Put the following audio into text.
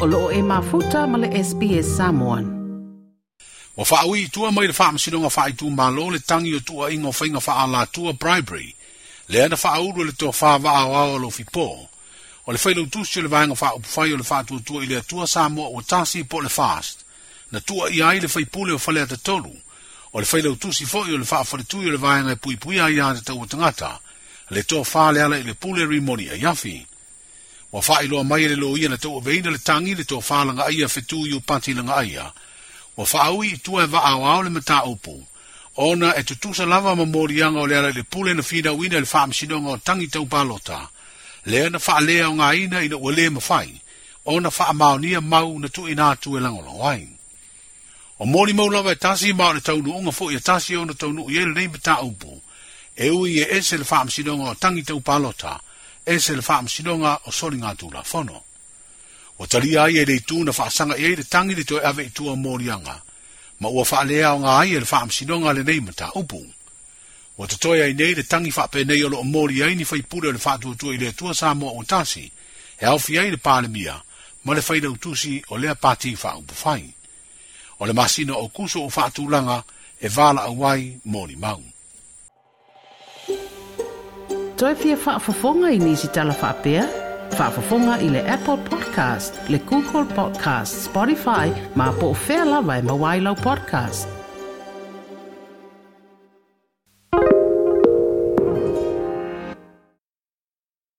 o loo e mafuta ma le SPS Samoan. Wa wha au tua mai le wha amasinonga wha i tu malo le tangi o tua ingo whainga wha ala tua bribery. Le ana wha auro le tua wha wa au au lo fipo. O le whailau tusi o le vanga wha upwhai o le wha tua tua i le tua Samoa o tasi po le fast. Na tua i ai le whaipule o whalea te tolu. O le whailau tusi fo i o le wha wharitui o le vanga e pui pui ai a te tau o tangata. Le tua wha le ala i le pule rimoni a yafi. Wa fai loa mai le loia na tau veina le tangi le tō whālanga aia fetu i upati langa aia. Wa wha aui i tua e wa au au le mata upu. Ona e tutusa lava ma mori anga o le ala le pule na fina wina le wha amsinonga o tangi tau palota. Lea na wha lea o ngā ina ina ua le ma fai. Ona wha maonia mau na tu ina tu e langolo wain. O mori mau lava e tasi mao le taunu unga fo i e tasi o na taunu i ele nei mata upu. E ui e ese le wha amsinonga o tangi tau palota. e se le faa msidonga o soli ngā tū la fono. O tali ai e leitu na faa sanga e le tangi le toi ave i tua morianga, ma ua faa lea o ngā ai e le faa msidonga le nei mata upu. O te toi ai nei le tangi faa pe nei o lo o mori ai ni fai pura le faa tua tua i le tua sa mua o tasi, he au ai le pāle mia, ma le fai utusi o lea pāti i upu fai. O le masina o kuso o faa tūlanga e vāla a wai mori maung toe fia whaafafonga i nisi tala whaapea? Whaafafonga i le Apple Podcast, le Google Podcast, Spotify, ma po fe whea vai e mawailau podcast.